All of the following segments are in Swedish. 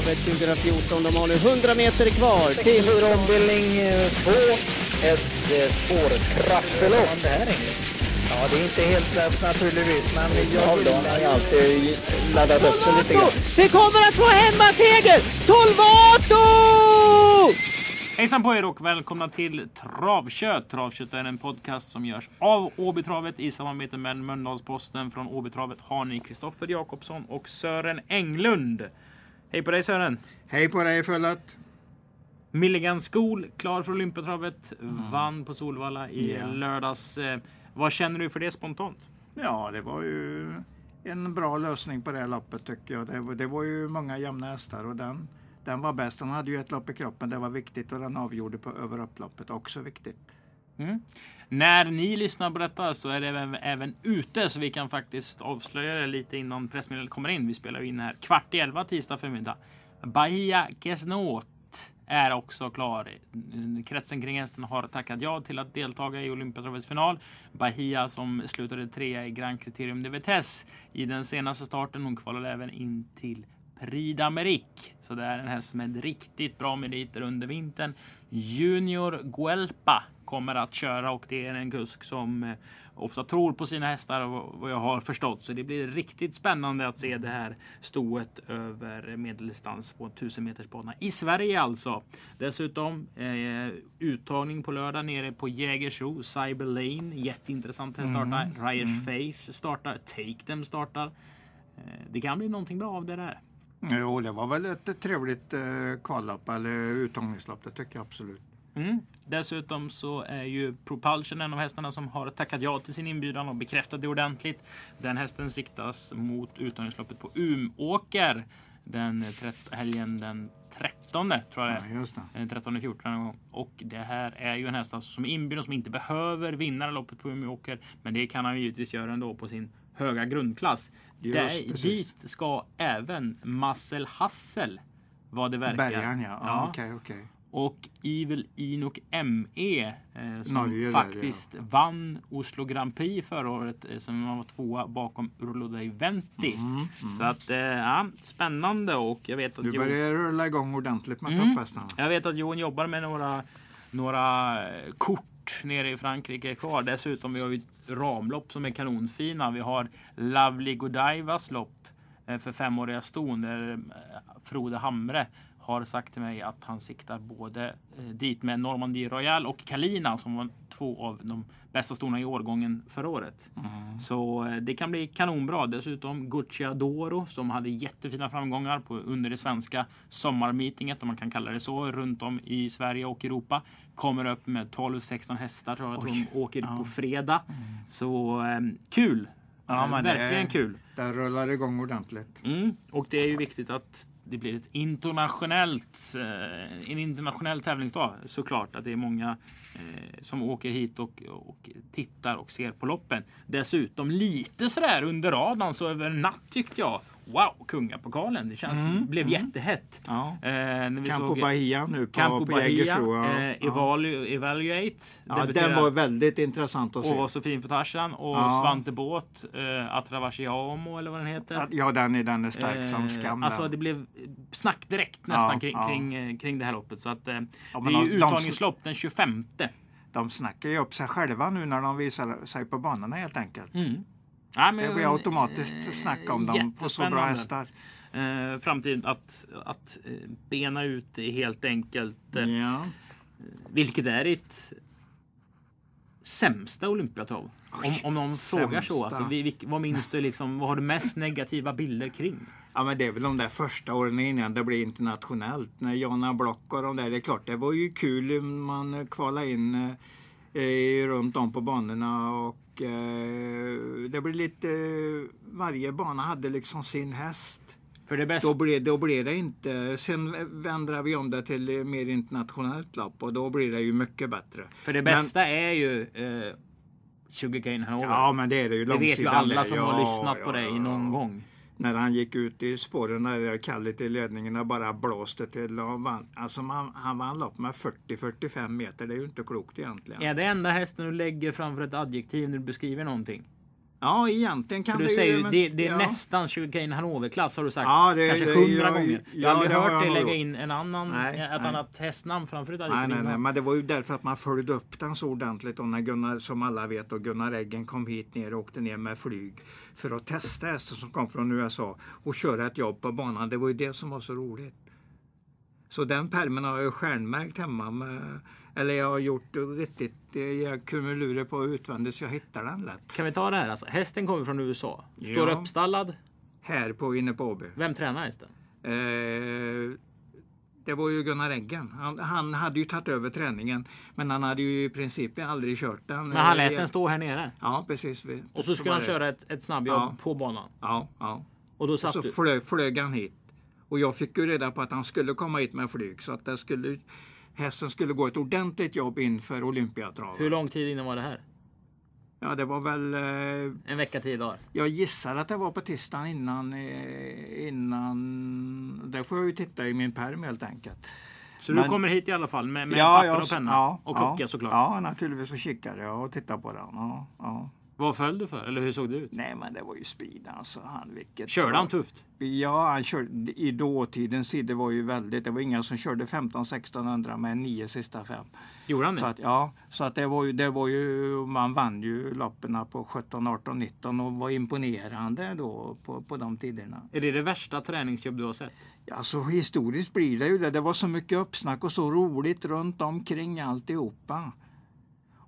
Olympiatravet 2014. De har nu 100 meter kvar till... ombildning 2. Ett eh, spårtrappelopp. Ja, det är inte helt lätt naturligtvis, men jag har ju alltid laddat upp sig lite grann. Vi kommer att få hemmaseger! Solvato! Hejsan på er och välkomna till Travkött. Travkött är en podcast som görs av Åbytravet i samarbete med Mölndalsposten. Från Åbytravet har ni Kristoffer Jakobsson och Sören Englund. Hej på dig Sören! Hej på dig Fullet! Milligan Skol, klar för Olympiatravet. Vann på Solvalla i Ja. lördags. Eh, Vad känner du för det spontant? Ja, det var ju en bra lösning på det här loppet tycker jag. Det var, det var ju många jämna hästar och den, den var bäst. Den hade ju ett lopp i kroppen, det var viktigt och den avgjorde på över upploppet, också viktigt. Mm. När ni lyssnar på detta så är det även, även ute så vi kan faktiskt avslöja det lite innan pressmeddelandet kommer in. Vi spelar ju in här kvart i elva tisdag förmiddag. Bahia Kesnot är också klar. Kretsen kring hästen har tackat ja till att deltaga i Olympiatravets final. Bahia som slutade trea i Grand Criterium de Vitesse i den senaste starten. Hon kvalade även in till Prix d'Amérique. Så det är en häst med riktigt bra meriter under vintern. Junior Guelpa kommer att köra och det är en kusk som eh, ofta tror på sina hästar vad jag har förstått. Så det blir riktigt spännande att se det här stoet över medeldistans på 1000 meters bana i Sverige alltså. Dessutom eh, uttagning på lördag nere på Jägersro. Cyber Lane, jätteintressant häst startar. Ryers Face startar. Take Them startar. Eh, det kan bli någonting bra av det där. Jo, det var väl ett trevligt eh, kvallopp eller uttagningslopp, det tycker jag absolut. Mm. Dessutom så är ju Propulsion en av hästarna som har tackat ja till sin inbjudan och bekräftat det ordentligt. Den hästen siktas mot uttagningsloppet på Umåker den helgen den 13 tror jag det är. Ja. Eh, 13 14 någon gång. Och det här är ju en häst alltså som är inbjuden som inte behöver vinna loppet på Umeåker. Men det kan han ju givetvis göra ändå på sin höga grundklass. Just Där, dit ska även Marcel Hassel vad det verkar. Bergaren ja, ja okej okej. Och Evil Inok ME eh, som Norge där, faktiskt vann Oslo Grand Prix förra året eh, som var tvåa bakom Urlo Dei Venti. Så att eh, ja, spännande och jag vet att Du börjar rulla igång ordentligt med Mm. topphästarna. jag vet att Johan jobbar med några, några eh, kort nere i Frankrike kvar. Dessutom vi har vi ramlopp som är kanonfina. Vi har Lovely Godievas lopp eh, för femåriga ston där eh, Frode Hamre har sagt till mig att han siktar både eh, dit med Normandie Royal och Kalina som var två av de bästa stona i årgången förra året. Så eh, det kan bli kanonbra. Dessutom Gucciadoro som hade jättefina framgångar på, under det svenska sommarmeetinget om man kan kalla det så runt om i Sverige och Europa. Kommer upp med 12-16 hästar tror jag att de åker på fredag. Så eh, kul! Ja, Verkligen kul! Det rullar igång ordentligt. Mm. Och det är ju viktigt att det blir ett internationellt, eh, en internationell tävlingsdag såklart. Att det är många eh, som åker hit och, och tittar och ser på loppen. Dessutom lite sådär under radarn så över en natt tyckte jag. Wow, kungapokalen. Det känns, blev jättehett. Ja. Eh, när vi Campo såg Bahia nu på, Campo på Bahia, Jägersro. Ja. eh. Evalu, Evaluate. ja, den var väldigt intressant att och var se. så fin för Tarzan. Och Ja. Svante Båt, eh, Atravashiamo eller vad den heter. Ja, den är, den är stark som Eh, skam. Alltså det blev snack direkt nästan Ja, kring, ja. Kring, eh, kring det här loppet. Så att, eh, Ja, det är de- ju de- uttagningslopp den 25. De snackar ju upp sig själva nu när de visar sig på banorna helt enkelt. Mm. Ja, men, Det blir automatiskt eh, snack om dem på så bra hästar. Eh, framtid att, att eh, bena ut helt enkelt. Eh, Ja. Vilket är ditt sämsta Olympiatrav? Om, om någon frågar så. sämsta. Alltså, vi, vad minns du liksom? Vad har du mest negativa bilder kring? ja, men det är väl de där första åren innan det blev internationellt. När Jonna Block och de där, det är klart det var ju kul man kvalade in eh, runt om på banorna och eh, det blev lite, varje bana hade liksom sin häst. För det bästa Då blev, då blev det inte, sen vändrade vi om det till mer internationellt lopp och då blir det ju mycket bättre. För det bästa är ju eh, Sugarcane Hanover. Ja men det är det ju det vet ju långsidan alla som ja, har lyssnat på ja, dig ja. någon gång när han gick ut i spåren där kallt i ledningen och bara blåste till och vann. Alltså man, han vann lopp med 40-45 meter. Det är ju inte klokt egentligen. Är det enda hästen du lägger framför ett adjektiv när du beskriver någonting? Ja, egentligen kan För du det säger ju, men- det, det är ja. nästan Sugarcane Hanover-klass har du sagt. Ja, det- Kanske hundra jag- gånger. Jag ja, har aldrig hört dig lägga in en annan, Nej, ett nej. annat hästnamn framför ett Nej, nej, nej, men det var ju därför att man följde upp den så ordentligt och när Gunnar, som alla vet, och Gunnar Eggen kom hit ner och åkte ner med flyg för att testa hästar som kom från USA och köra ett jobb på banan. Det var ju det som var så roligt. Så den pärmen har jag stjärnmärkt hemma. Med, eller jag har gjort riktigt, eh, jag krumelurer på utvändigt så jag hittar den lätt. Kan vi ta det här alltså? Hästen kommer från USA. Står Ja. uppstallad. Här på inne på Åby. Vem tränar hästen? Eh, det var ju Gunnar Eggen. Han, han hade ju tagit över träningen men han hade ju i princip aldrig kört den. Men han lät den stå här nere. Ja, precis. Och så skulle han det. köra ett, ett snabbjobb Ja. på banan. Ja, ja. Och då Och satt så du. flög, flög han hit. Och jag fick ju reda på att han skulle komma hit med flyg så att det skulle, hästen skulle gå ett ordentligt jobb inför Olympiatravet. Hur lång tid innan var det här? Ja, det var väl... Eh, En vecka, tio dagar. jag gissar att det var på tisdagen innan... Eh, innan det får jag ju titta i min perm helt enkelt. Så Men- du kommer hit i alla fall med, med papper jag- och penna? ja, och klocka ja, såklart. Ja, naturligtvis. Och kikade jag och tittade på den. Ja, ja. Vad föll du för? Eller hur såg det ut? Nej, men det var ju speed alltså. Han, vilket Körde han tufft? Ja, han körde, i dåtidens tid det var ju väldigt, det var inga som körde 15-1600 med nio sista fem. Gjorde han Så det? att, ja, så att det var ju, det var ju, man vann ju loppen på 17, 18, 19 och var imponerande då på, på de tiderna. Är det det värsta träningsjobb du har sett? Ja, så historiskt blir det ju det. Det var så mycket uppsnack och så roligt runt omkring alltihopa.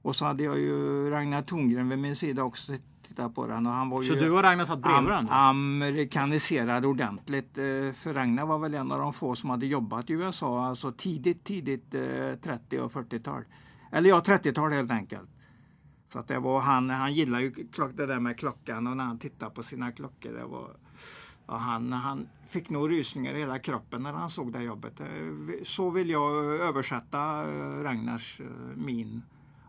Och så hade jag ju Ragnar Thorngren vid min sida också titta på den. Och han var Så ju du och Ragnar satt bredvid am, varandra? amerikaniserad ordentligt. Eh, För Ragnar var väl en av de få som hade jobbat i USA, alltså tidigt, tidigt eh, 30 och 40-tal. Eller ja, 30-tal helt enkelt. Så att det var han, han gillar ju klock, det där med klockan och när han tittar på sina klockor. Det var, ja, han, han fick nog rysningar i hela kroppen när han såg det jobbet. Eh, Så vill jag översätta eh, Ragnars eh, min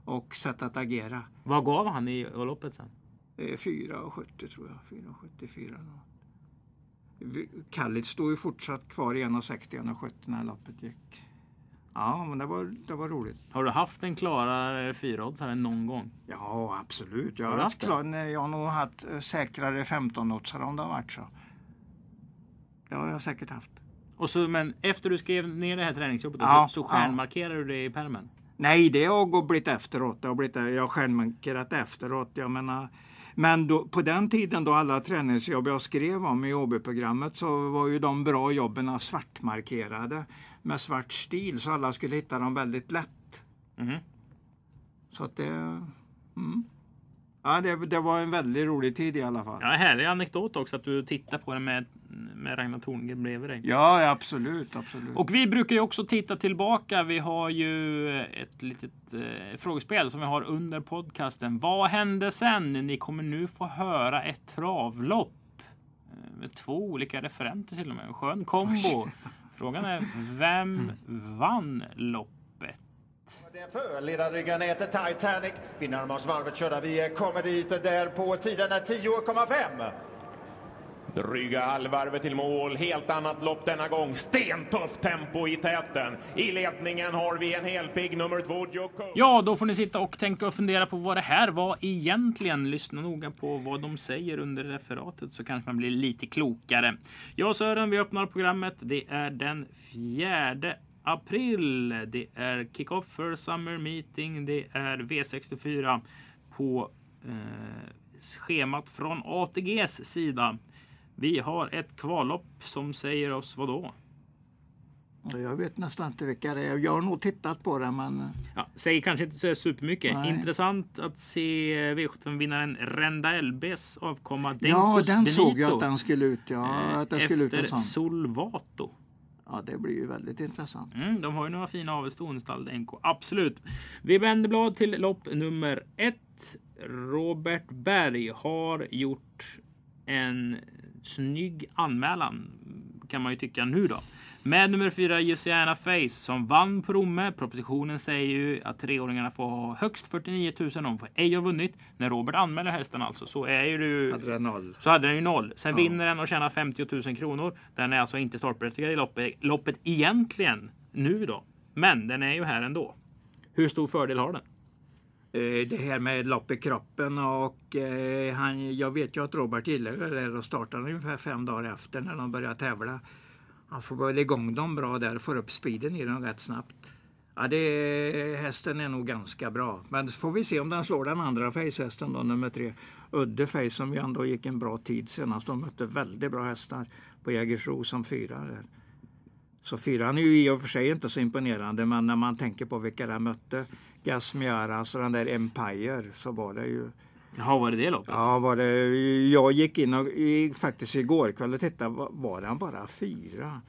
och sätt att agera. Vad gav han i loppet sen? Eh, 4,70 tror jag. 4,74. Kallit stod ju fortsatt kvar i 1,60 1,70 när loppet gick. Ja, men det var, det var roligt. Har du haft en klarare fyraoddsare någon gång? Ja, absolut. Jag Har haft klar, nej, jag har nog haft eh, säkrare 15-oddsare om det har varit så. Det har jag säkert haft. Och så, men efter du skrev ner det här träningsjobbet Ja, så, så ja. stjärnmarkerar du det i pärmen? Nej, det har blivit efteråt. Det har blivit, jag har stjärnmarkerat efteråt. Jag menar, men då, på den tiden då alla träningsjobb jag skrev om i OB-programmet så var ju de bra jobben svartmarkerade med svart stil så alla skulle hitta dem väldigt lätt. Mhm. Så att det... Mm. Ja, det, det var en väldigt rolig tid i alla fall. Ja, härlig anekdot också att du tittar på den med, med Ragnar Thorngren bredvid dig. Ja, absolut, absolut. Och vi brukar ju också titta tillbaka. Vi har ju ett litet eh, frågespel som vi har under podcasten. Vad hände sen? Ni kommer nu få höra ett travlopp. Eh, med två olika referenter till och med. En skön kombo. Frågan är, vem vann loppet? Det är för ledarryggen heter Titanic. Vi närmar oss varvet körda. Vi kommer dit där på tiden är 10,5. Dryga halvvarvet till mål, helt annat lopp denna gång. Stentufft tempo i täten. I ledningen har vi en helpigg nummer två, Joko. Ja, då får ni sitta och tänka och fundera på vad det här var egentligen. Lyssna noga på vad de säger under referatet så kanske man blir lite klokare. Jag och Sören, vi öppnar programmet. Det är den 4 april. Det är kick-off för Summer Meeting. Det är V64 på eh, schemat från ATGs sida. Vi har ett kvallopp som säger oss vad då? Jag vet nästan inte vilka det är. Jag har nog tittat på det men... Ja, säger kanske inte så supermycket. Nej. Intressant att se V75-vinnaren Renda LBs avkomma Ja, Denkos den såg jag Benito, att den skulle ut. Ja, eh, att den skulle ut en sån. Solvato. Ja, det blir ju väldigt intressant. Mm, de har ju några fina avelston, stall Denko. Absolut. Vi vänder blad till lopp nummer ett. Robert Berg har gjort en snygg anmälan kan man ju tycka nu då. Med nummer fyra Luciana Face som vann på Romme. Propositionen säger ju att treåringarna får ha högst 49 000. De får ej ha vunnit. När Robert anmäler hästen alltså så är ju du Hade det noll. så hade den ju noll. Sen vinner den och tjänar 50 000 kronor. Den är alltså inte startberättigad i loppet, loppet egentligen nu då. Men den är ju här ändå. Hur stor fördel har den? Eh, det här med lopp i kroppen och eh, han, jag vet ju att Robert gillade det där och startade ungefär fem dagar efter när de började tävla. Han får väl igång dem bra där, och får upp speeden i dem rätt snabbt. Ja, det, hästen är nog ganska bra. Men får vi se om den slår den andra facehästen då, nummer tre. Udde Face som ju ändå gick en bra tid senast. De mötte väldigt bra hästar på Jägersro som fyra. Där. Så fyran är ju i och för sig inte så imponerande, men när man tänker på vilka de mötte, Gasmiaras och den där Empire, så var det ju Jaha, var det det loppet? Ja, var det, jag gick in och faktiskt igår kväll och tittade, var, han bara fyra?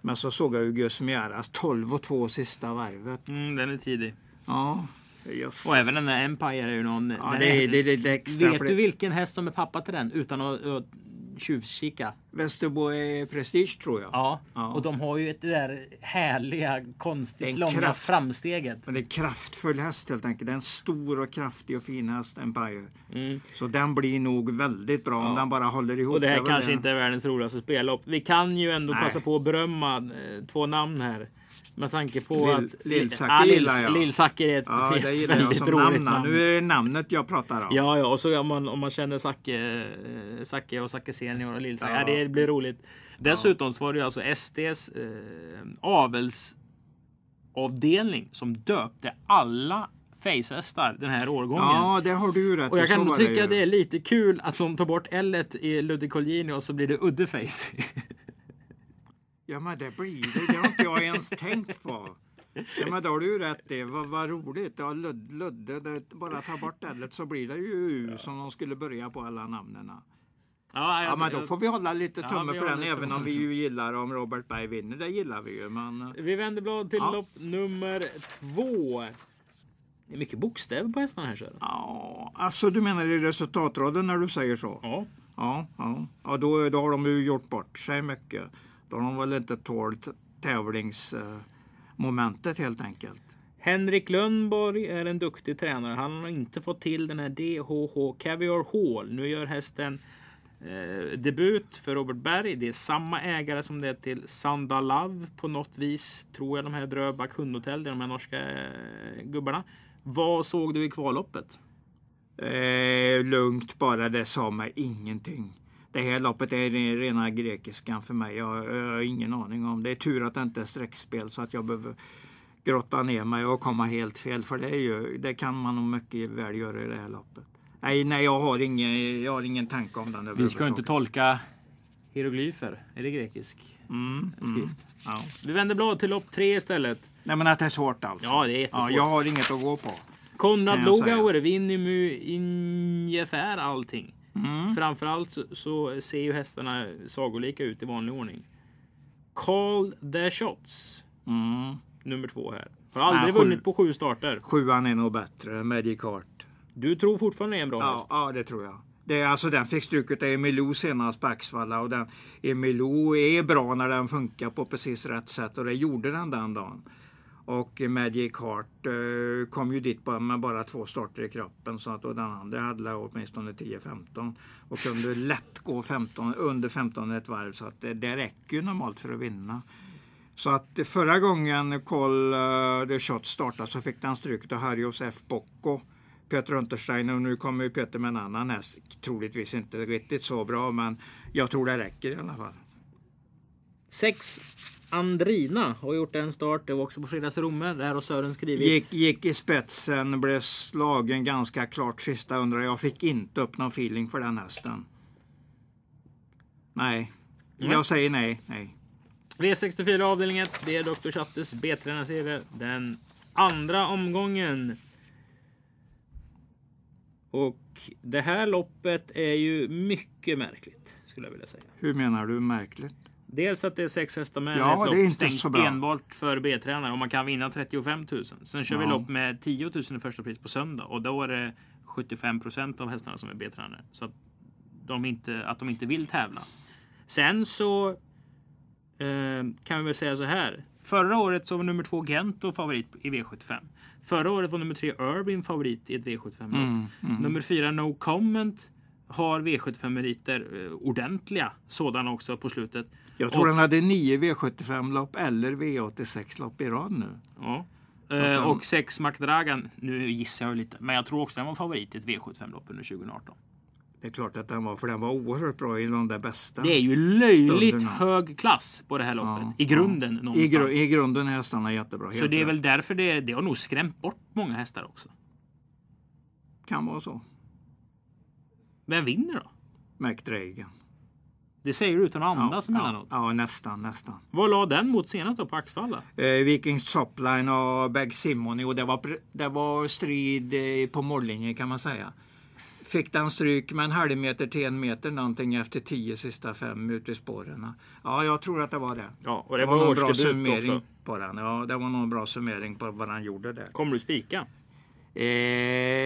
Men så såg jag ju Gus Miaras 12 och 2 sista varvet. Mm, den är tidig. Ja, just. Och även den där Empire är ju någon... Ja, det, är- det, det, det extra. Vet du vilken häst som är pappa till den utan att, att tjuvkika? Västerbo är Prestige tror jag. Ja. Ja. och de har ju ett det där härliga, konstigt En långa kraft. framsteget. Men det är kraftfull häst helt enkelt. Det är en stor och kraftig och fin häst, Empire. Mm. Så den blir nog väldigt bra om den bara håller ihop. Och det här är väl kanske inte är världens roligaste spellopp. Vi kan ju ändå Nej. passa på att berömma eh, två namn här. Med tanke på Lill- att... Lillsacker Ja, Lill- gillar jag. Lillsacker är ett, Ja, ett det jag väldigt som roligt namn. Nu är det namnet jag pratar om. Ja, ja, och så om man, om man känner Zacke, eh, Zacke och Zacke senior och Lillzacke. Ja. Ja. det blir roligt. Dessutom så var det ju alltså SDs eh, avelsavdelning som döpte alla facehästar den här årgången. Ja, det har du rätt och jag kan tycka att det är lite kul att de tar bort L i Ludde Colgjini och så blir det Uddeface. Ja, men det blir det. Det har inte jag ens tänkt på. Ja, men då har du rätt i. Vad, vad roligt. Ja, Lud- Ludde, det, bara ta bort L så blir det ju U som de skulle börja på alla namnen. ja, Ja, men då får vi hålla lite Ja, tumme vi för den, även om vi ju gillar om Robert Berg vinner. Det gillar vi ju, men... Vi vänder blad till Ja. lopp nummer två. Det är mycket bokstäver på hästarna här du. Ja, alltså du menar i resultatraden när du säger så? Ja. Ja, ja. ja då, då har de ju gjort bort sig mycket. Då har de väl inte tålt tävlingsmomentet helt enkelt. Henrik Lundborg är en duktig tränare. Han har inte fått till den här DHH Caviar Hall. Nu gör hästen eh, debut för Robert Berg. Det är samma ägare som det är till Sandalav på något vis. Tror jag de här Dröbak hundhotell, det är de här norska eh, gubbarna. Vad såg du i kvalloppet? Eh, lugnt bara, det sa mig ingenting. Det här loppet är re- rena grekiskan för mig. Jag, jag har ingen aning om. Det är tur att det inte är streckspel så att jag behöver grotta ner mig och komma helt fel. För det, är ju, det kan man nog mycket väl göra i det här loppet. Nej, nej jag, har ingen, jag har ingen tanke om den Vi ska inte tolka hieroglyfer. Är det grekisk Mm, mm, skrift? ja. Vi vänder blad till lopp tre istället. Nej men att det är svårt alltså. Ja, det är jättesvårt. Ja, jag har inget att gå på. Konrad. Lugauer vinner ju ungefär allting. Mm. Framförallt så, så ser ju hästarna sagolika ut i vanlig ordning. Call the shots. Mm. Nummer två här. Har aldrig Nej, vunnit på sju starter. Sjuan är nog bättre, Magic Heart. Du tror fortfarande det är en bra Ja, häst? ja, det tror jag. Det alltså, den fick stryket av Emilio senast på Axvalla och den, Emilio är bra när den funkar på precis rätt sätt och det gjorde den den dagen. Och Magic Heart eh, kom ju dit med bara två starter i kroppen så att och den andra hade åtminstone 10-15 och kunde lätt gå 15, under 15 ett varv så att det, det räcker ju normalt för att vinna. Så att förra gången Call eh, the Shot startade så fick den stryk av Harrios F. Bocco. Peter Untersteiner och nu kommer ju Peter med en annan häst. Troligtvis inte riktigt så bra men jag tror det räcker i alla fall. Sex Andrina har gjort en start. Det var också på fredags Romme. Där har Sören skrivit. Gick, gick i spetsen, blev slagen ganska klart sista hundra. Jag fick inte upp någon feeling för den hästen. Nej, Nej. jag säger nej. nej. V64 avdelning 1. Det är Dr. Chattes B-tränarserie. Den andra omgången. Och det här loppet är ju mycket märkligt. Skulle jag vilja säga. Hur menar du märkligt? Dels att det är sex hästar med. Ja, ett det är inte så bra. enbart för B-tränare och man kan vinna 35 000. Sen kör vi Ja. lopp med 10 000 i första pris på söndag och då är det 75 procent av hästarna som är B-tränare. Så att de inte, att de inte vill tävla. Sen så eh, kan vi väl säga så här. Förra året så var nummer två Gento favorit i V75. Förra året var nummer tre Irvin favorit i ett V75. Mm, Nummer fyra No Comment har V75-meriter, eh, ordentliga sådana också på slutet. Jag tror Och- den hade nio V75-lopp eller V86-lopp i rad nu. Ja. Eh, och 6 McDragan. Nu gissar jag lite, men jag tror också den var favorit i ett V75-lopp under 2018. Det är klart att den var, för den var oerhört bra i de där bästa. Det är ju löjligt Stunderna. hög klass på det här loppet. Ja, I grunden ja. I, gru, I grunden är hästarna jättebra. Så det är väl därför det, det har nog skrämt bort många hästar också. Kan vara så. Vem vinner då? McDragan. Det säger du utan att andas ja, emellanåt. ja, nästan, nästan. Vad la den mot senast då på Axvalla? Eh, Vikings Topline och Bag Simony och det var, det var strid eh, på mållinjen kan man säga. Fick den stryk med en halv meter till en meter någonting efter tio sista fem ute i spåren. Ja, jag tror att det var det. Ja, och det, var var, någon bra summering också. på den. Ja, det var någon bra summering på vad han gjorde där. Kommer du spika? Eh,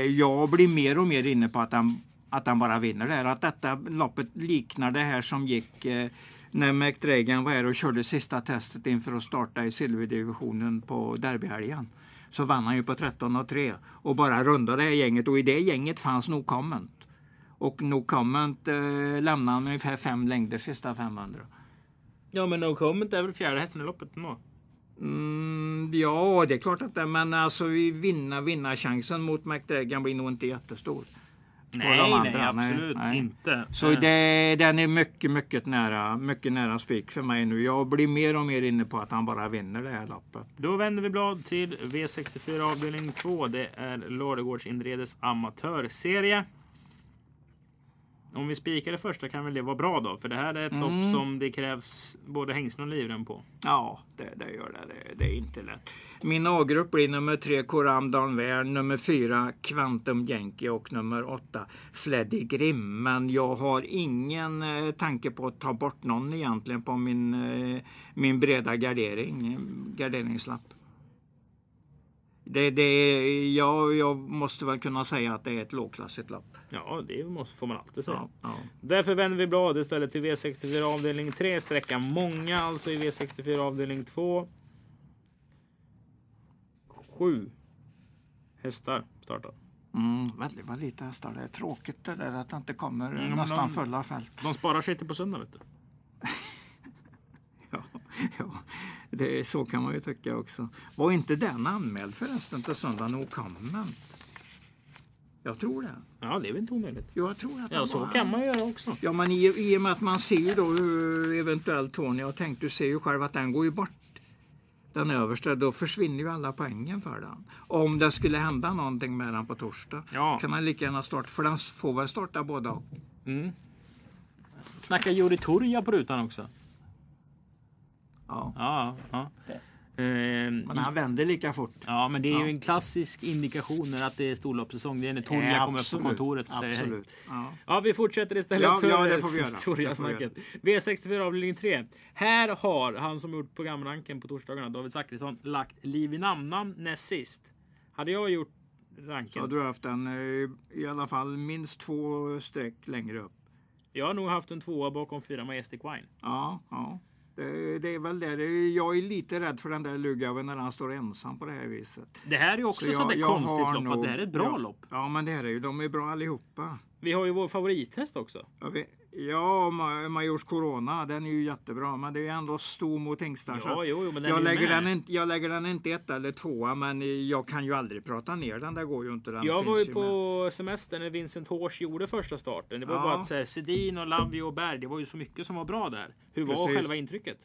jag blir mer och mer inne på att han, att han bara vinner där. Att detta loppet liknar det här som gick eh, när McDragan var här och körde sista testet inför att starta i silverdivisionen på derbyhelgen. Så vann han ju på 13 och 3 och bara rundade det här gänget och i det gänget fanns No Comment. Och No Comment eh, lämnade han ungefär fem längder sista 500. Ja, men No Comment är väl fjärde hästen i loppet ändå? Mm, ja, det är klart att det men alltså vinna, vinna chansen mot McDragan blir nog inte jättestor. Nej, de andra, nej, absolut nej. inte. Så Eh, det, den är mycket, mycket nära, mycket nära spik för mig nu. Jag blir mer och mer inne på att han bara vinner det här loppet. Då vänder vi blad till V64 avdelning 2. Det är Ladugårds Inredes amatörserie. Om vi spikar det första kan väl det vara bra då? För det här är ett Mm. lopp som det krävs både hängslen och livrem på. Ja, det, det gör det. det. Det är inte lätt. Min A-grupp blir nummer tre Coram Danver, nummer fyra Quantum Yankee och nummer åtta Fleddy Grim. Men jag har ingen eh, tanke på att ta bort någon egentligen på min, eh, min breda gardering, garderingslapp. Det, det, jag, jag måste väl kunna säga att det är ett lågklassigt lopp. Ja, det måste, får man alltid säga. Ja, ja. Därför vänder vi blad istället till V64 avdelning 3. Sträcka många alltså i V64 avdelning 2. Sju hästar startar. Mm, väldigt, väldigt lite hästar. Det är tråkigt det där att det inte kommer Mm, nästan de- fulla fält. De sparar sig till på söndag vet du. Ja, ja, det, så kan man ju tycka också. Var inte den anmäld förresten till söndag No Comment? Jag tror det. Ja, det är väl inte omöjligt. Jo, jag tror att Ja, så kan man göra också. Ja, men i, i och med att man ser ju då hur eventuellt Tony har tänkt. Du ser ju själv att den går ju bort. Den översta, då försvinner ju alla poängen för den. Om det skulle hända någonting med den på torsdag Ja. kan han lika gärna starta, för den får väl starta båda och. Snackar Juri Turja på rutan också. Ja. Ja, ja. Ehm, Men han vänder lika fort. ja, men det är ju Ja. en klassisk indikation när att det är storloppssäsong. Det är när Turja Eh, kommer upp på kontoret och säger hej. Absolut. Ja. Ja, vi fortsätter istället Ja, för ja, det får vi göra. Det får vi Torja-snacket. V64 avdelning 3. Här har han som gjort programranken på torsdagarna, David Zachrisson, lagt liv i namn näst sist. Hade jag gjort ranken, Så har du haft en eh, i alla fall minst två streck längre upp. jag har nog haft en tvåa bakom fyra Majestic Wine. Ja, ja. Det, det är väl det. Jag är lite rädd för den där Lugaven när han står ensam på det här viset. Det här är också Så sånt där jag konstigt lopp, att nog- det här är ett bra ja, lopp. Ja, men det här är ju, de är bra allihopa. Vi har ju vår favorithäst också. Ja, vi, ja Ma- Majors Corona, den är ju jättebra, men det är ju ändå stor mot hingstar. Ja, jo, jo, men jag, lägger med. den inte, jag lägger den inte ett eller tvåa, men jag kan ju aldrig prata ner den. Det går ju inte. Den Jag var ju med. på semester när Vincent Hårs gjorde första starten. Det var Ja. bara att här, Sedin och Lavio och Berg, det var ju så mycket som var bra där. Hur var Precis. själva intrycket?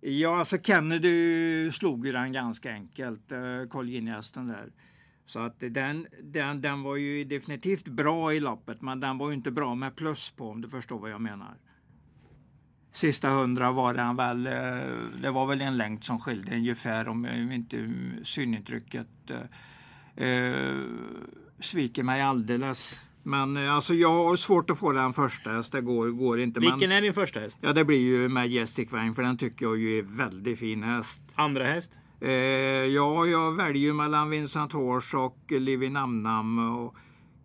Ja, alltså Kennedy slog ju den ganska enkelt, uh, Colgjini-hästen där. Så att den, den, den var ju definitivt bra i loppet, men den var ju inte bra med plus på om du förstår vad jag menar. Sista hundra var den väl, eh, det var väl en längd som skilde ungefär om inte synintrycket eh, eh, sviker mig alldeles. Men eh, alltså jag har svårt att få den första häst, det går, går inte. Vilken men, är din första häst? Ja, det blir ju Majestic Vine för den tycker jag ju är väldigt fin häst. Andra häst? Eh, ja, jag väljer mellan Vincent Horse och Livy Namnam och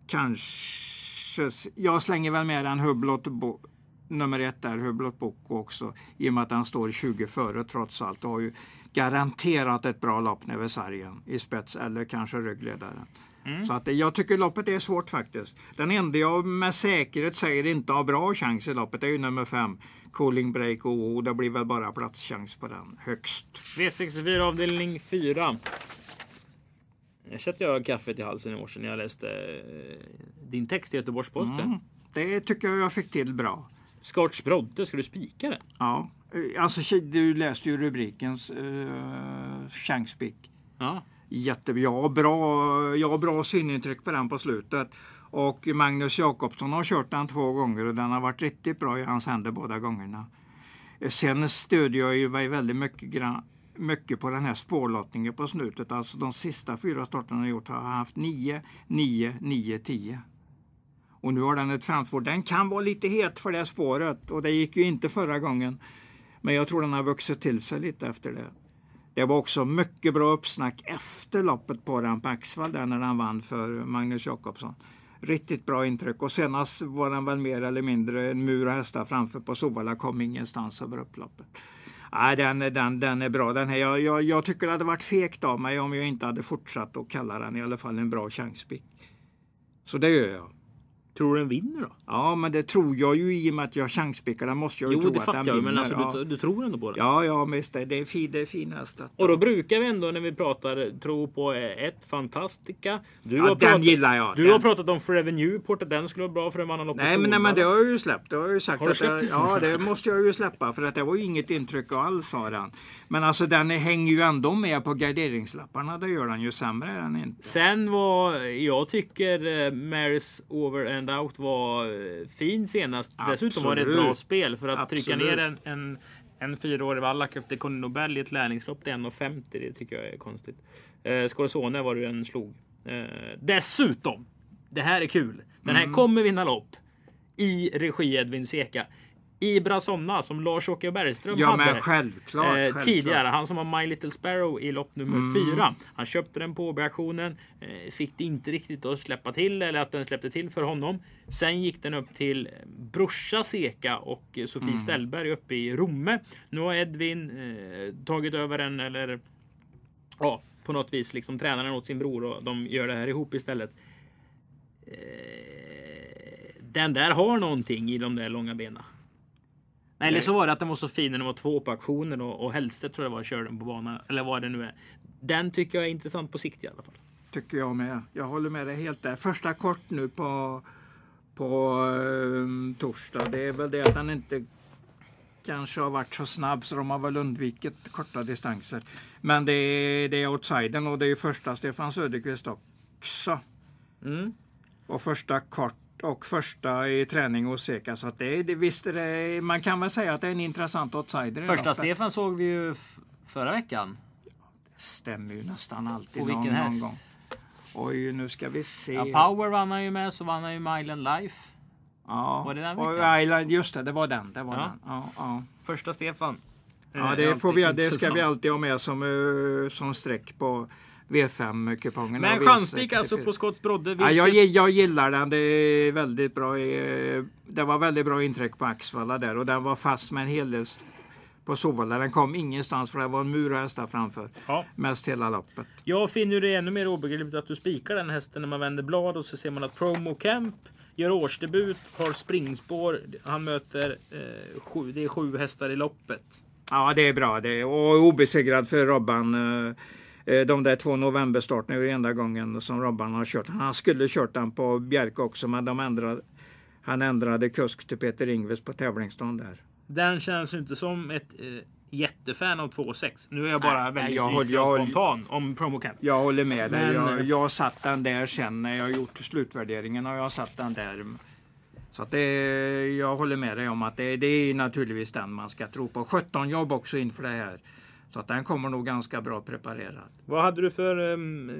kanske... Jag slänger väl med den Hublot Bo, nummer ett där, Hublot Boko också, i och med att han står 20 före trots allt och har ju garanterat ett bra lopp vid sargen i spets eller kanske ryggledaren. Så att eh, jag tycker loppet är svårt faktiskt. Den enda jag med säkerhet säger inte har bra chans i loppet är ju nummer fem, Cooling Break och det blir väl bara platschans på den högst. V64 avdelning 4. Jag sätter jag kaffet i halsen i morse när jag läste eh, din text i Göteborgs-Posten. Mm. Det tycker jag jag fick till bra. Scotch Brodde, ska du spika det? Ja, eh, alltså du läste ju rubrikens uh, Chankspik. Ja. Jättebra. Jag har bra, jag har bra synintryck på den på slutet. Och Magnus Jakobsson har kört den två gånger och den har varit riktigt bra i hans händer båda gångerna. Sen stödjer jag ju mig väldigt mycket, mycket på den här spårlottningen på slutet. Alltså de sista fyra starterna jag gjort har jag haft 9, 9, 9, 10. Och nu har den ett framspår. Den kan vara lite het för det spåret och det gick ju inte förra gången. Men jag tror den har vuxit till sig lite efter det. Det var också mycket bra uppsnack efter loppet på den på Axvall där när den vann för Magnus Jakobsson. Riktigt bra intryck och senast var den väl mer eller mindre en mur och hästar framför på Sovalla, kom ingenstans över upploppet. Nej, den, den, den är bra. Den här, jag, jag, jag tycker det hade varit fegt av mig om jag inte hade fortsatt att kalla den i alla fall en bra chanspick. Så det gör jag. Tror du den vinner då? Ja, men det tror jag ju i och med att jag chanspickar. Den måste jag ju jo, tro det att fattar den jag, vinner. men alltså, ja. du, du tror ändå på den? Ja, ja, visst. Det, det är fin, det är fin hästar. Och då brukar vi ändå när vi pratar tro på ett Fantastica. Du, Ja, har, den pratat, gillar jag. du Den- har pratat om Forever Newport att den skulle vara bra för en annan på Nej men, nej, men det har jag ju släppt. Det har jag ju sagt Har du att släppt det, det? Ja, det måste jag ju släppa för att det var ju inget intryck alls har den. Men alltså den hänger ju ändå med på garderingslapparna. Det gör den ju sämre är den inte. Sen var, jag tycker eh, Mary's Over and Out var eh, fin senast. Dessutom var det ett bra Absolut. spel för att trycka Absolut. ner en, en, en fyraårig vallack efter Nobel i ett lärlingslopp till 1,50. Det tycker jag är konstigt. Eh, Scorsone var det den slog. Eh, dessutom, det här är kul. Den här Mm. kommer vinna lopp i regi Edvin Seka. Ibra Somna som Lars-Åke Bergström Ja hade. men självklart. Eh, självklart. tidigare. Han som var My Little Sparrow i lopp nummer Mm. fyra. Han köpte den på OB-auktionen. Eh, fick det inte riktigt att släppa till eller att den släppte till för honom. Sen gick den upp till brorsa Seka och Sofie Mm. Ställberg uppe i Romme. Nu har Edvin eh, tagit över den eller ja, på något vis liksom tränar den åt sin bror och de gör det här ihop istället. Eh, den där har någonting i de där långa benen. Eller så var det att den var så fin när den var två på auktionen och, och Hellstedt tror jag var och körde den på banan. Eller vad det nu är. Den tycker jag är intressant på sikt i alla fall. Tycker jag med. Jag håller med dig helt där. Första kort nu på, på eh, torsdag. Det är väl det att den inte kanske har varit så snabb så de har väl undvikit korta distanser. Men det är, det är outsidern och det är första Stefan Söderqvist också. Mm. Och första kort och första i träning hos Seka. Så att det, det, visst det, man kan väl säga att det är en intressant outsider. Första loppet. Stefan såg vi ju förra veckan. Stämmer ju nästan alltid Och vilken någon, häst? någon gång. Oj, nu ska vi se. Ja, Power vann han ju med, så vann han ju Milan Life. Ja, Var det den och? Island, just det, det var den. Det var Ja. den. Ja, ja. Första Stefan. ja Eh, det, får vi, det ska vi alltid ha med som, eh, som streck på V5-kupongen. Men chanspik alltså på Scotts Brodde. Ja, vilket- jag, gi- jag gillar den. Det är väldigt bra. Det var väldigt bra intryck på Axvalla där och den var fast med en hel del på Sovalla. Den kom ingenstans för det var en mur och hästar framför. Ja. Mest hela loppet. Jag finner det ännu mer obegripligt att du spikar den hästen när man vänder blad och så ser man att Promo Camp gör årsdebut, har springspår. Han möter eh, sju, det är sju hästar i loppet. Ja, det är bra. Det är, och obesegrad för Robban. eh, De där två novemberstarterna är ju enda gången som Robban har kört. Han skulle kört den på Bjerke också, men de ändrade, han ändrade kusk till Peter Ingves på tävlingsdagen där. Den känns ju inte som ett eh, jättefan av 2,6. Nu är jag bara Nej, väldigt jag håller- jag spontan om Promo Camp. Jag håller med dig. Men, jag, eh, jag satt den där sen när jag gjort slutvärderingen. Och jag satt den där. Så att det, jag håller med dig om att det, det är naturligtvis den man ska tro på. 17 jobb också inför det här. Så att den kommer nog ganska bra preparerad. Vad hade du för ehm,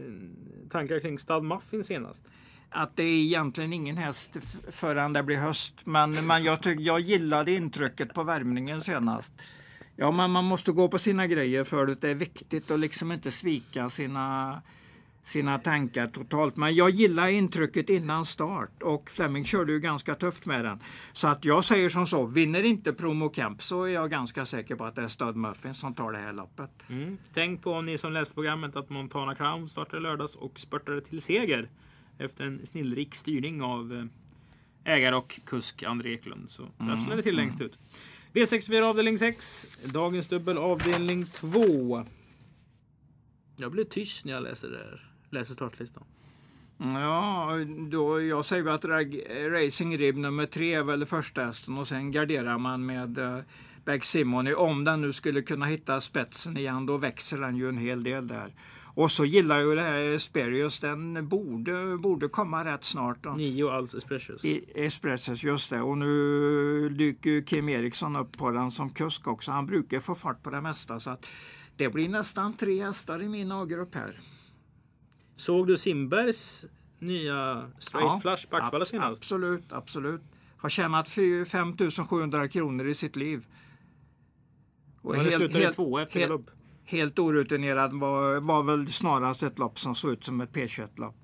tankar kring Stad Muffin senast? att det är egentligen ingen häst förrän det blir höst. Men, men jag, tyck, jag gillade intrycket på värmningen senast. Ja, men man måste gå på sina grejer för att det är viktigt att liksom inte svika sina, sina tankar totalt. Men jag gillar intrycket innan start och Fleming körde ju ganska tufft med den. Så att jag säger som så, vinner inte Promo Camp så är jag ganska säker på att det är Stud Muffin som tar det här loppet. Mm. Tänk på ni som läste programmet att Montana Crown startade lördags och spurtade till seger efter en snillrik styrning av eh, ägare och kusk André Eklund. Så trasslade det till längst ut. V64 avdelning 6. Dagens dubbel avdelning 2. Jag blev tyst när jag läste det här. Läser startlistan. Ja, då, jag säger att Rag- Racing Rib nummer tre är väl första hästen och sen garderar man med uh, Beck Simony. Om den nu skulle kunna hitta spetsen igen, då växer den ju en hel del där. Och så gillar jag ju det här Sperius, den borde, borde komma rätt snart. Då. Nio alls Espressos. I Espressos, just det. Och nu dyker Kim Eriksson upp på den som kusk också. Han brukar få fart på det mesta. Så att det blir nästan tre hästar i min A-grupp här. Såg du Simbergs nya straight Ja, flash på Axvalla senast? Absolut, absolut. Har tjänat fy- 5 700 kronor i sitt liv. Och Ja, det slutade tvåa efter helt, galopp. helt orutinerad var, var väl snarast ett lopp som såg ut som ett P21-lopp.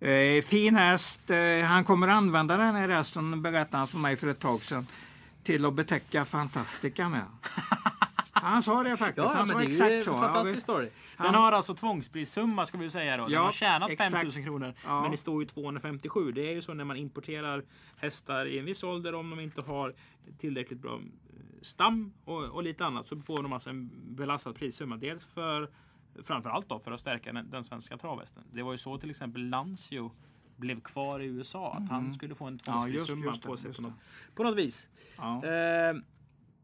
Eh, fin häst. Eh, han kommer använda den här hästen, berättade han för mig för ett tag sedan, till att betäcka Fantastica med. Han sa det faktiskt. Ja, han men sa det är ju exakt så. Ja, Den Han- har alltså tvångsprissumma ska vi säga då. Den Ja, har tjänat exakt. 5000 kronor. Ja. Men det står ju 257. Det är ju så när man importerar hästar i en viss ålder om de inte har tillräckligt bra eh, stam och, och lite annat så får de alltså en belastad prissumma. Dels för framförallt då för att stärka den, den svenska travhästen. Det var ju så till exempel Lancio blev kvar i USA. Att han skulle få en Mm. Ja, tvångsprissumma det, på sig på något, på något vis. Ja. Eh,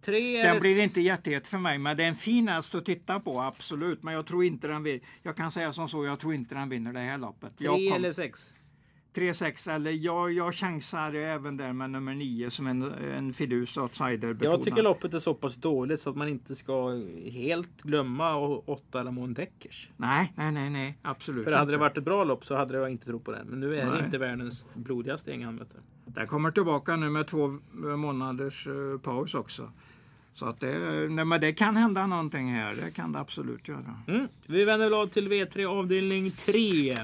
tre Den blir inte jättehet för mig, men det är en fin häst att titta på, absolut. Men jag tror inte den vill. Jag kan säga som så, jag tror inte den vinner det här loppet. Tre eller sex? 3-6 eller jag, jag chansar även där med nummer 9 som en, en fidus outsider Jag tycker loppet är så pass dåligt så att man inte ska helt glömma å- åtta Lamon Deckers. Nej, nej, nej, nej, absolut För hade det inte. varit ett bra lopp så hade jag inte trott på det. Men nu är det Nej. inte världens blodigaste gäng han möter. Den kommer tillbaka nu med två månaders eh, paus också. Så att det, nej, men det kan hända någonting här, det kan det absolut göra. Mm. Vi vänder blad till V3 avdelning 3. Eh,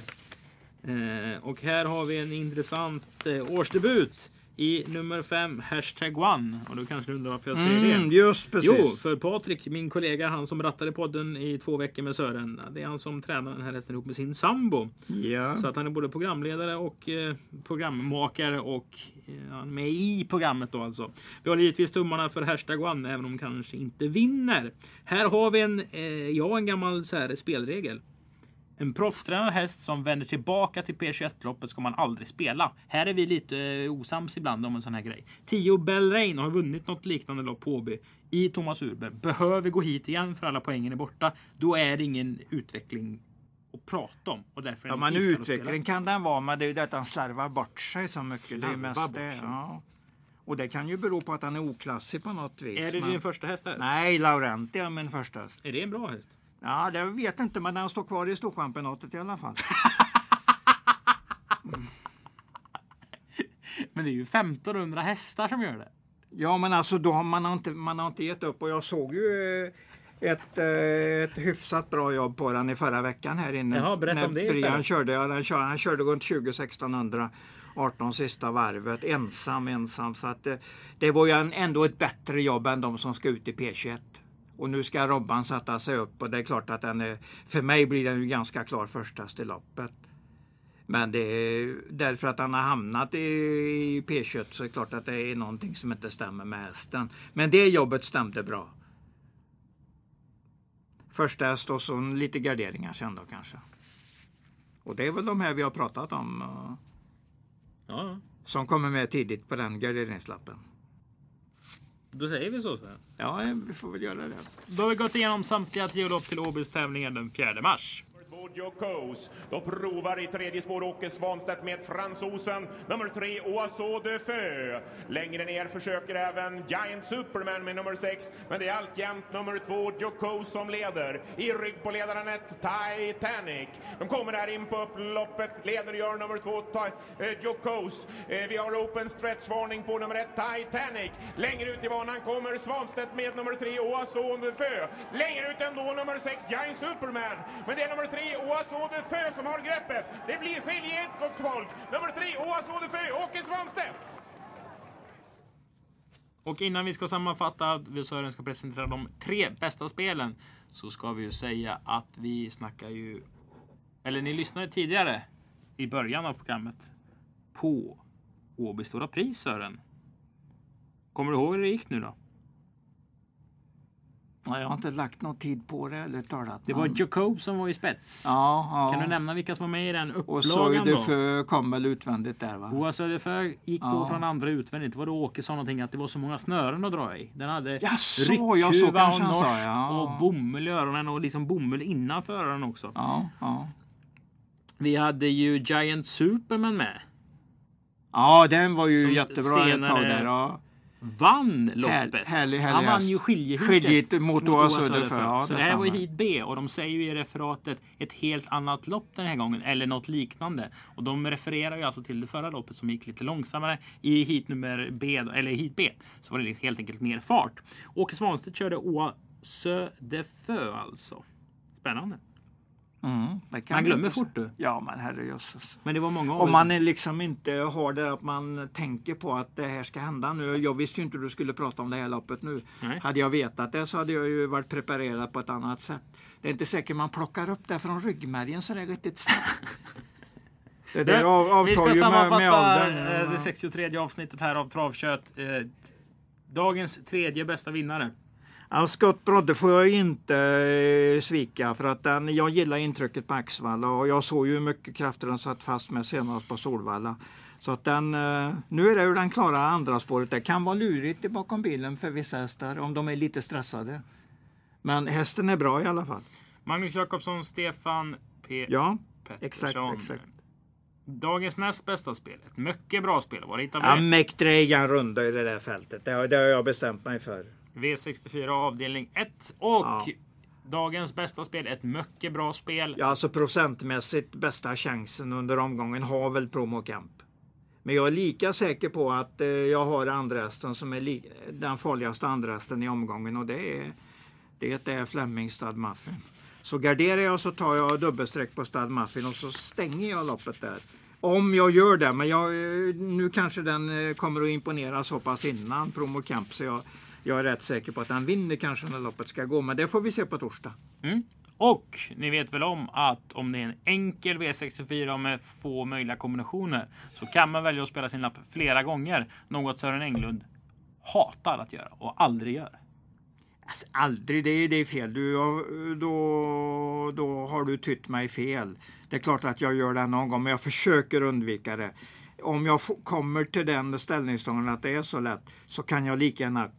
och här har vi en intressant eh, årsdebut i nummer 5, hashtag one. Och då kanske du undrar varför jag säger Mm, det. just precis. Jo, för Patrik, min kollega, han som rattade podden i två veckor med Sören. Det är han som tränar den här hästen ihop med sin sambo. Ja. Så att han är både programledare och eh, programmakare och eh, han är med i programmet då alltså. Vi har givetvis tummarna för hashtag one även om kanske inte vinner. Här har vi en, eh, ja, en gammal så här, spelregel. En proffstränad häst som vänder tillbaka till P21-loppet ska man aldrig spela. Här är vi lite eh, osams ibland om en sån här grej. 10 Bell Rain har vunnit något liknande lopp på Åby i Thomas Urberg. Behöver gå hit igen för alla poängen är borta. Då är det ingen utveckling att prata om. Och därför är Ja, men utveckling kan den vara, men det är ju det att han slarvar bort sig så mycket. det är Slarvar mest bort sig. Ja. Och det kan ju bero på att han är oklassig på något vis. Är det men... din första häst här? Nej, Laurenti är min första häst. Är det en bra häst? Ja, det vet jag inte, men den står kvar i Storchampionatet i alla fall. Men det är ju 1500 hästar som gör det. Ja, men alltså då har man inte, man har inte gett upp och jag såg ju eh, ett, eh, ett hyfsat bra jobb på den i förra veckan här inne. Jaha, När om det Brian istället. körde, ja, den körde, han körde runt 20 1600 18 sista varvet ensam, ensam. Så att det, det var ju en, ändå ett bättre jobb än de som ska ut i P21. Och nu ska Robban sätta sig upp och det är klart att den är, för mig blir den ju ganska klar förstast i loppet. Men det är därför att han har hamnat i, i P21 så är det klart att det är någonting som inte stämmer med hästen. Men det jobbet stämde bra. Första häst och så lite garderingar sen då kanske. Och det är väl de här vi har pratat om Ja, som kommer med tidigt på den garderingslappen. Då säger vi så. så. Ja, vi får väl göra det. Då har vi gått igenom samtliga tio lopp till Åbys tävlingar den 4 mars. Giorgio Jokos. Då provar i tredje spår Åke Svanstedt med fransosen nummer tre Oiseau de Feu. Längre ner försöker även Giant Superman med nummer sex, men det är alltjämt nummer två Jokos som leder. I rygg på ledaren ett Titanic. De kommer där in på upploppet. Leder gör nummer två Ta- eh, Jokos. Eh, vi har open stretch-varning på nummer ett Titanic. Längre ut i banan kommer Svanstedt med nummer tre Oiseau de Feu. Längre ut ändå nummer sex Giant Superman. Men det är nummer tre Oiseau de som har greppet. Det blir skilje gott folk. Nummer tre Oiseau Odefö, Åke Svanstedt. Och innan vi ska sammanfatta, vi Sören ska presentera de tre bästa spelen, så ska vi ju säga att vi snackar ju... Eller ni lyssnade tidigare, i början av programmet, på Åby Stora Pris, Sören. Kommer du ihåg hur det gick nu då? Ja, Jag har inte lagt någon tid på det eller talat. Det var Jacob som var i spets. Ja, ja. Kan du nämna vilka som var med i den Och upplagan då? Söderfö kom väl utvändigt där va? Hoa Söderfö gick på Ja. från andra utvändigt. Var det Åke sa någonting att det var så många snören att dra i? Den hade Jaså, ryckhuva och han sa, norsk ja. och bomull i öronen och liksom bomull innanför öronen också. Ja, ja. Vi hade ju Giant Superman med. Ja, den var ju Som jättebra ett tag senare- där. Ja. Vann loppet. härlig, Han vann ju skiljeheatet. Mot Hoa Söderfö, ja, så det här var ju hit B och de säger ju i referatet ett helt annat lopp den här gången. Eller något liknande. Och de refererar ju alltså till det förra loppet som gick lite långsammare. I hit nummer B, eller hit B, så var det helt enkelt mer fart. Åke Svanstedt körde Hoa Söderfö alltså. Spännande. Mm, Man glömmer fort du. Ja, men herrejösses. Men det var många av Om man är liksom inte har det att man tänker på att det här ska hända nu. Jag visste ju inte du skulle prata om det här loppet nu. Nej. Hade jag vetat det så hade jag ju varit preparerad på ett annat sätt. Det är inte säkert man plockar upp det från ryggmärgen så det är riktigt snabbt. Det där av, avtar Vi ska ju med, sammanfatta med åldern. eh, det 63 avsnittet här av Travkött. Eh, Dagens tredje bästa vinnare. Ja, Scott Brodde får jag inte eh, svika för att den, jag gillar intrycket på Axvalla och jag såg ju hur mycket krafter den satt fast med senast på Solvalla. Så att den, eh, nu är det hur den klarar andra spåret. Det kan vara lurigt bakom bilen för vissa hästar om de är lite stressade. Men hästen är bra i alla fall. Magnus Jakobsson, Stefan P. Ja, Pettersson. exakt, exakt. Dagens näst bästa spel. Ett mycket bra spel. Var det Ja, ja, Mäktregan runda i det där fältet. Det, har- det har jag bestämt mig för. V64 avdelning 1. Och Ja. dagens bästa spel. Ett mycket bra spel. Ja, alltså procentmässigt bästa chansen under omgången har väl Promo Camp. Men jag är lika säker på att eh, jag har andra som är den farligaste andra i omgången och det är, det är Fleming Stad Muffin. Så garderar jag så tar jag dubbelstreck på Stad Muffin och så stänger jag loppet där. Om jag gör det, men jag, eh, nu kanske den eh, kommer att imponera så pass innan Promo Camp så jag, jag är rätt säker på att den vinner kanske när loppet ska gå. Men det får vi se på torsdag. Och ni vet väl om att om det är en enkel V64 med få möjliga kombinationer så kan man välja att spela sin lapp flera gånger. Något Sören Englund hatar att göra och aldrig gör. Alltså, aldrig, det är, det är fel. Du, då, då har du tytt mig fel. Det är klart att jag gör det någon gång, men jag försöker undvika det. Om jag kommer till den ställningstagandet att det är så lätt så kan jag lika gärna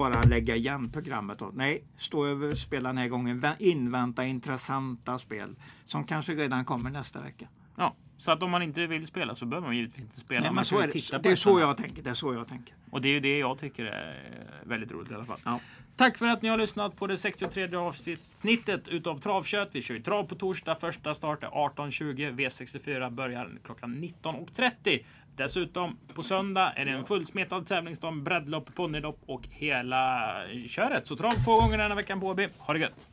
bara lägga igen programmet. Då. Nej, stå över spela den här gången. Vä- Invänta intressanta spel som kanske redan kommer nästa vecka. Ja, så att om man inte vill spela så behöver man givetvis inte spela. Nej, Man men så är det. titta på Det är så jag tänker. Det är så jag tänker. Och det är ju det jag tycker är väldigt roligt i alla fall. Ja. Tack för att ni har lyssnat på det 63 avsnittet utav Travkött. Vi kör ju trav på torsdag. Första start är 18.20. V64 börjar klockan 19.30. Dessutom på söndag är det en fullsmetad tävlingsdag, breddlopp, ponnylopp och hela köret. Så trav två gånger denna veckan på Åby. Ha det gött!